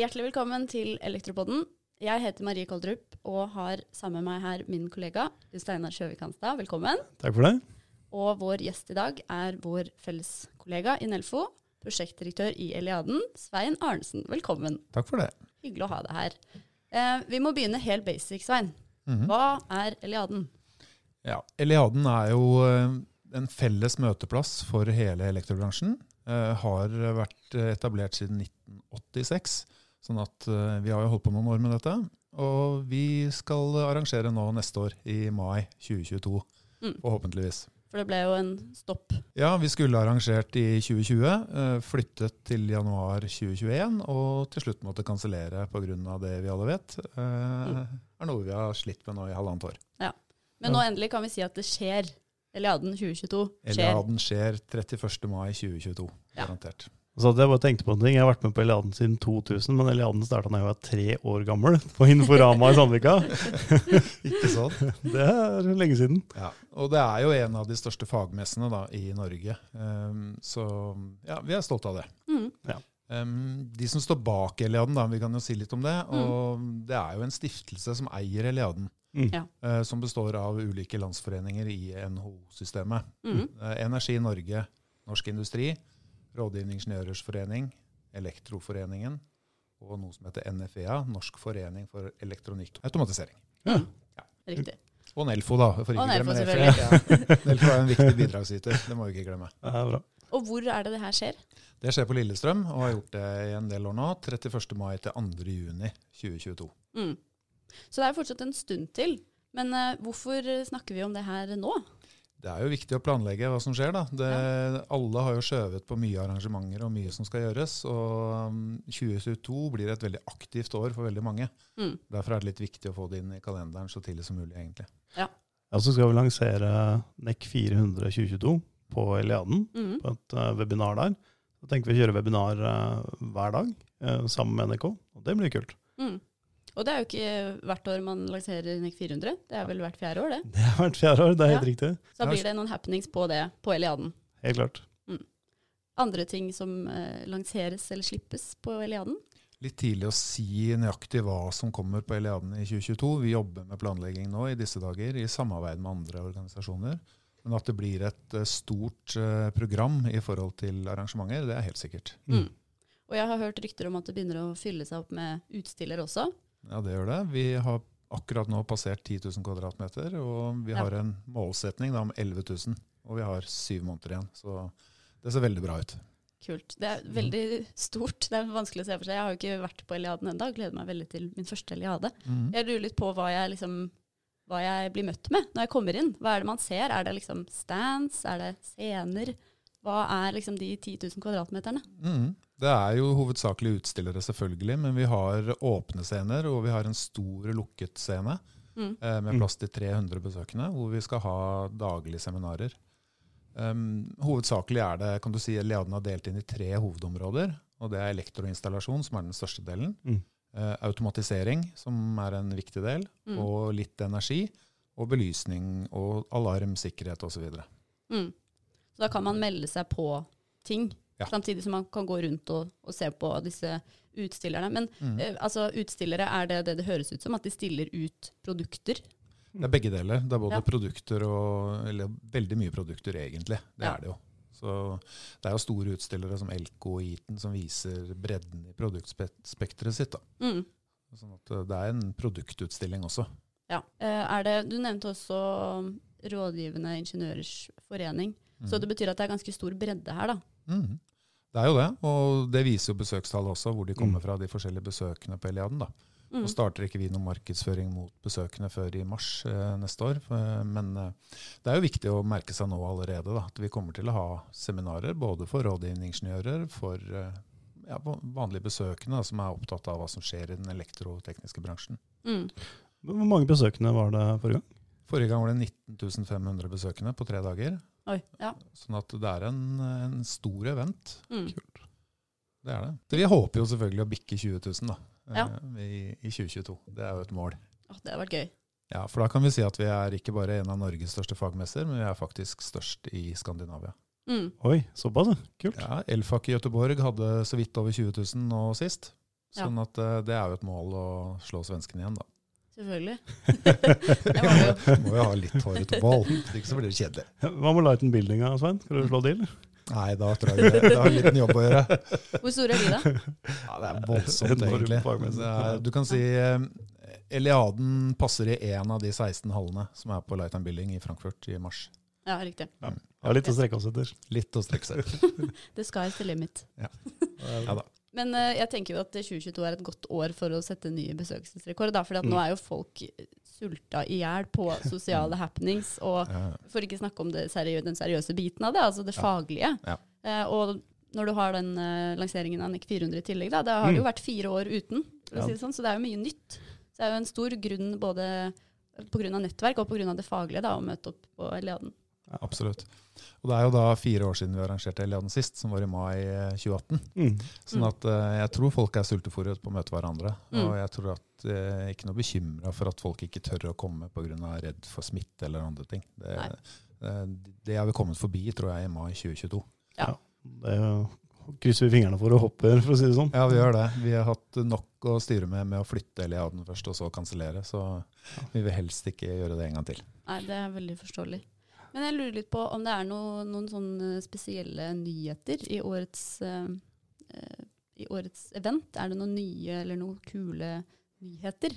Hjertelig velkommen til Elektropodden. Jeg heter Marie Koldrup og har sammen med meg her min kollega Steinar Sjøvik Hanstad. Velkommen. Takk for det. Og vår gjest i dag er vår felles kollega i Nelfo, prosjektdirektør i Eliaden, Svein Arnesen. Velkommen. Takk for det. Hyggelig å ha deg her. Eh, vi må begynne helt basic, Svein. Mhm. Hva er Eliaden? Ja, Eliaden er jo eh, en felles møteplass for hele elektrobransjen. Eh, har vært etablert siden 1986, sånn at eh, vi har jo holdt på noen år med dette. Og vi skal arrangere nå neste år, i mai 2022, Mm. forhåpentligvis. For det ble jo en stopp. Ja, vi skulle arrangert i 2020, eh, flyttet til januar 2021, og til slutt måtte kansellere pga. det vi alle vet. Mm. er noe vi har slitt med nå i halvannet år. Men nå endelig kan vi si at det skjer. Eliaden 2022 skjer. Eliaden skjer 31. mai 2022, Ja. Så hadde jeg bare tenkt på en ting. Jeg har vært med på Eliaden siden 2000, men Eliaden starta da jeg var tre år gammel, på Inforama i Sandvika. Ikke sant? Det er lenge siden. Ja. Og det er jo en av de største fagmessene da, i Norge. Um, så ja, vi er stolte av det. Mm. Um, de som står bak Eliaden, da, vi kan jo si litt om det. Og det er jo en stiftelse som eier Eliaden. Mm. Ja. eh, som består av ulike landsforeninger i NHO-systemet. Mm. Eh, Energi Norge, Norsk Industri, Rådgivende Ingeniørers Forening, Elektroforeningen og noe som heter NFEA, Norsk forening for elektronikk og automatisering. Ja. Riktig. Og Nelfo, da. For ikke Og Nelfo, glemme Nelfo. Ja. Nelfo er en viktig bidragsyter, det må vi ikke glemme. Er bra. Og hvor er det det her skjer? Det skjer på Lillestrøm, og har gjort det i en del år nå. 31. mai til 2. juni 2022. Mm. Så det er fortsatt en stund til. Men uh, hvorfor snakker vi om det her nå? Det er jo viktig å planlegge hva som skjer. da. Det, Alle har jo skjøvet på mye arrangementer og mye som skal gjøres. Og um, 2022 blir et veldig aktivt år for veldig mange. Mm. Derfor er det litt viktig å få det inn i kalenderen så tidlig som mulig. egentlig. Ja, så skal vi lansere NEC 400 2022 på Eliaden, Mm. på et eh, webinar der. Så tenker vi å kjøre webinar eh, hver dag eh, sammen med NRK, og det blir kult. Mm. Og det er jo ikke hvert år man lanserer NEC 400. Det er vel hvert fjerde år, det. Det er hvert fjerde år, det er helt Ja. riktig. Så da blir det noen happenings på det på Eliaden. Helt klart. Andre ting som eh, lanseres eller slippes på Eliaden? Litt tidlig å si nøyaktig hva som kommer på Eliaden i 2022. Vi jobber med planlegging nå i disse dager i samarbeid med andre organisasjoner. Men at det blir et eh, stort eh, program i forhold til arrangementer, det er helt sikkert. Mm. Og jeg har hørt rykter om at det begynner å fylle seg opp med utstiller også. Ja, det gjør det. Vi har akkurat nå passert 10 000 kvadratmeter, og vi Ja. har en målsetning om 11 000. Og vi har syv måneder igjen, så det ser veldig bra ut. Kult. Det er veldig stort. Det er vanskelig å se for seg. Jeg har jo ikke vært på Eliaden ennå. Gleder meg veldig til min første Eliade. Jeg lurer litt på hva jeg, liksom, hva jeg blir møtt med når jeg kommer inn. Hva er det man ser? Er det liksom stands? Er det scener? Hva er liksom de 10 000 kvadratmeterne? Mhm. Det er jo hovedsakelig utstillere, selvfølgelig, men vi har åpne scener, og vi har en stor lukket scene Mm. eh, med Mm. plass til 300 besøkende, hvor vi skal ha daglige seminarer. Um, hovedsakelig er det, kan du si, Leaden har delt inn i tre hovedområder. og Det er elektroinstallasjon, som er den største delen. Mm. Uh, automatisering, som er en viktig del. Mm. Og litt energi. Og belysning og alarm, sikkerhet osv. Mm. Så da kan man melde seg på ting, Ja. samtidig som man kan gå rundt og, og se på disse utstillerne. Men Mm. eh, altså, utstillere, er det det det høres ut som? At de stiller ut produkter? Det er begge deler. Det er både Ja. produkter og Eller veldig mye produkter, egentlig. Det Ja. er det jo. Så det er jo store utstillere som Elko og Eaton som viser bredden i produktspekteret sitt. da. Mm. Sånn at eh, det er en produktutstilling også. Ja. Eh, er det, du nevnte også Rådgivende ingeniørers forening. Så det betyr at det er ganske stor bredde her, da. Mhm. Det er jo det, og det viser jo besøkstallet også, hvor de kommer Mm. fra, de forskjellige besøkende på Eliaden. da. Mm. Og starter ikke vi noen markedsføring mot besøkende før i mars eh, neste år. Men eh, det er jo viktig å merke seg nå allerede da, at vi kommer til å ha seminarer både for rådgivende ingeniører, for eh, ja, vanlige besøkende da, som er opptatt av hva som skjer i den elektrotekniske bransjen. Mm. Hvor mange besøkende var det forrige gang? Forrige gang var det 19 500 besøkende på tre dager. Oi. Ja. Sånn at det er en, en stor event. Mm. Kult. Det er det. Så vi håper jo selvfølgelig å bikke 20 000 da, eh, Ja. i, i 2022. Det er jo et mål. Å, det hadde vært gøy. Ja, For da kan vi si at vi er ikke bare en av Norges største fagmesser, men vi er faktisk størst i Skandinavia. Mm. Oi, såpass. Kult. Ja, Elfak i Göteborg hadde så vidt over 20 000 nå sist. Ja. Sånn at eh, det er jo et mål å slå svenskene igjen, da. Selvfølgelig. det var det jo. Må jo ha litt hårete bål, hvis ikke så blir det kjedelig. Hva med Light and Buildinga, Svein? Skal du slå til? Nei, da tror jeg det, det har en liten jobb å gjøre. Hvor store er de, da? Ja, det er voldsomt, egentlig. er, du kan si eh, Eliaden passer i én av de 16 hallene som er på Light and Building i Frankfurt i mars. Ja, riktig. Ja. Har litt å strekke oss etter. Litt å strekke seg etter. The sky's the limit. Ja da. Men uh, jeg tenker jo at 2022 er et godt år for å sette nye besøksrekord. For Mm. nå er jo folk sulta i hjel på sosiale happenings. Og Ja, for ikke snakke om det seriø den seriøse biten av det, altså det Ja. faglige. Ja. Uh, og når du har den uh, lanseringen av NEC 400 i tillegg, da, det har det jo Mm. vært fire år uten. Si det, sånn, så det er jo mye nytt. Så det er jo en stor grunn både pga. nettverk og pga. det faglige da, å møte opp på Eliaden. Absolutt. Og det er jo da fire år siden vi arrangerte Eliaden sist, som var i mai eh, 2018. Mm. Sånn at uh, jeg tror folk er sultefòret på å møte hverandre. Mm. Og jeg tror at eh, ikke noe bekymra for at folk ikke tør å komme pga. redd for smitte eller andre ting. Det, eh, det har vi kommet forbi, tror jeg, i mai 2022. Ja. Det krysser vi fingrene for og hopper, for å si det sånn. Ja, vi gjør det. Vi har hatt nok å styre med med å flytte Eliaden først, og så kansellere. Så vi vil helst ikke gjøre det en gang til. Nei, det er veldig forståelig. Men jeg lurer litt på om det er noe, noen sånne spesielle nyheter i årets, eh, i årets event. Er det noen nye eller noen kule nyheter?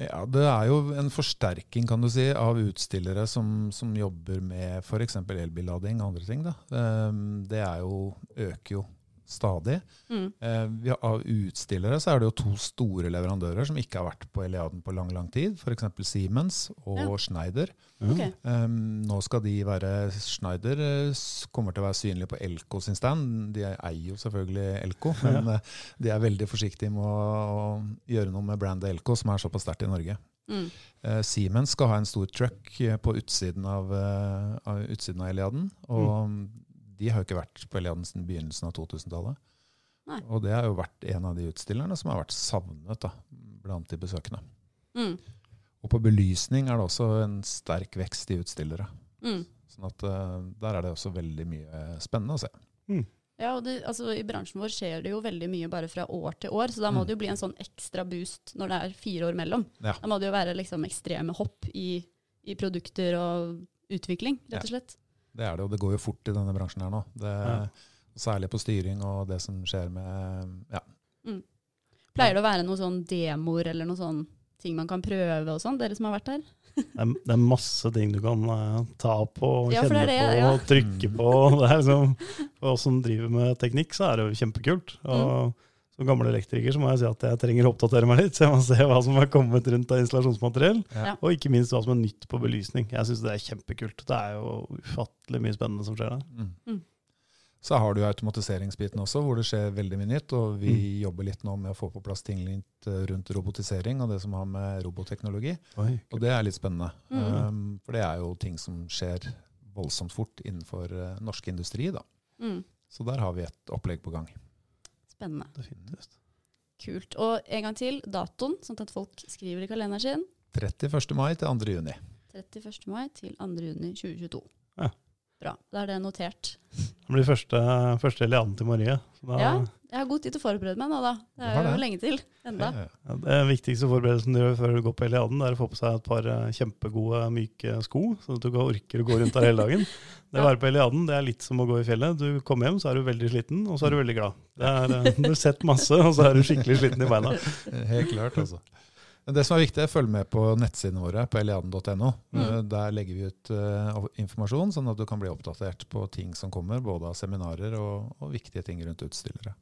Ja, Det er jo en forsterking kan du si, av utstillere som, som jobber med f.eks. elbillading og andre ting. Da. Um, Det jo, øker jo stadig. Mm. Eh, av utstillere så er det jo to store leverandører som ikke har vært på Eliaden på lang lang tid. F.eks. Siemens og Ja. Schneider. Mm. Okay. Ehm, nå skal de være Schneider eh, kommer til å være synlig på Elko sin stand. De eier jo selvfølgelig Elko, men ja. de er veldig forsiktige med å, å gjøre noe med brandet Elko, som er såpass sterkt i Norge. Mm. Uh, Siemens skal ha en stor truck eh, på utsiden av, uh, utsiden av Eliaden. Og de har jo ikke vært på Eliaden siden begynnelsen av 2000-tallet. Og det har jo vært en av de utstillerne som har vært savnet da, blant de besøkende. Mm. Og på belysning er det også en sterk vekst i utstillere. Mm. Sånn at eh, der er det også veldig mye spennende å se. Ja, og det, altså, I bransjen vår skjer det jo veldig mye bare fra år til år, så da må Mm. det jo bli en sånn ekstra boost når det er fire år mellom. Ja. Da må det jo være liksom ekstreme hopp i, i produkter og utvikling, rett og slett. Det er det, og det går jo fort i denne bransjen her nå. Det, Ja. Særlig på styring og det som skjer med ja, Pleier det å være noen sånn demoer eller noen sånn ting man kan prøve og sånn, dere som har vært der? Det er, det er masse ting du kan uh, ta på, Ja, kjenne det det, på, ja. og trykke på. Det er liksom, for oss som driver med teknikk, så er det jo kjempekult. Og Mm. Som gammel elektriker så må jeg si at jeg trenger å oppdatere meg litt, så jeg må se hva som er kommet rundt av installasjonsmateriell. Ja. Og ikke minst hva som er nytt på belysning. Jeg syns det er kjempekult. Det er jo ufattelig mye spennende som skjer der. Mm. Mm. Så har du automatiseringsbiten også, hvor det skjer veldig mye nytt. Og vi Mm. jobber litt nå med å få på plass ting litt eh, rundt robotisering og det som har med robotteknologi. Og det er litt spennende. Mm. Um, for det er jo ting som skjer voldsomt fort innenfor uh, norsk industri. da. Mm. Så der har vi et opplegg på gang. Spennende. Definitivt. Kult. Og en gang til, datoen, sånn at folk skriver i kalenderen sin. 31. mai til 2. juni. 31. mai til 2. juni 2022. Ja. Bra. Da er det notert. Det blir første, første Eliaden til Marie. Så da, Ja. Jeg har god tid til å forberede meg nå, da. Det er jo lenge til enda. Ja, Det viktigste forberedelsen du gjør før du går på Eliaden, er å få på seg et par eh, kjempegode, myke sko, sånn at du ikke orker å gå rundt der hele dagen. Det å være på Eliaden det er litt som å gå i fjellet. Du kommer hjem, så er du veldig sliten, og så er du veldig glad. Det er, eh, du har sett masse, og så er du skikkelig sliten i beina. Helt klart, altså. Men det som er viktig, er følg med på nettsidene våre på eliaden.no. Mm. Eh, Der legger vi ut uh, informasjon, sånn at du kan bli oppdatert på ting som kommer, både av seminarer og, og viktige ting rundt utstillere.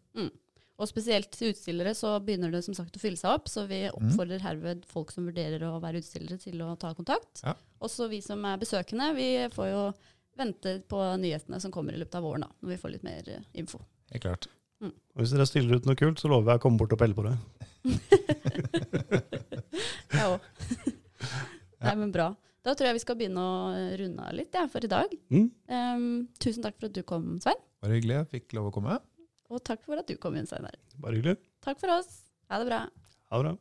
Og spesielt til utstillere så begynner det som sagt å fylle seg opp, så vi Mm. oppfordrer herved folk som vurderer å være utstillere til å ta kontakt. Ja. Også vi som er besøkende, vi får jo vente på nyhetene som kommer i løpet av våren, da, når vi får litt mer eh, info. Helt klart. Og hvis dere stiller ut noe kult, så lover jeg å komme bort og pelle på det. Jeg òg. Nei, men bra. Da tror jeg vi skal begynne å runde av litt ja, for i dag. Mm. Um, tusen takk for at du kom, Svein. Bare hyggelig. Jeg fikk lov å komme. Og takk for at du kom inn, Steinar. Bare hyggelig. Takk for oss. Ha det bra. Ha det bra.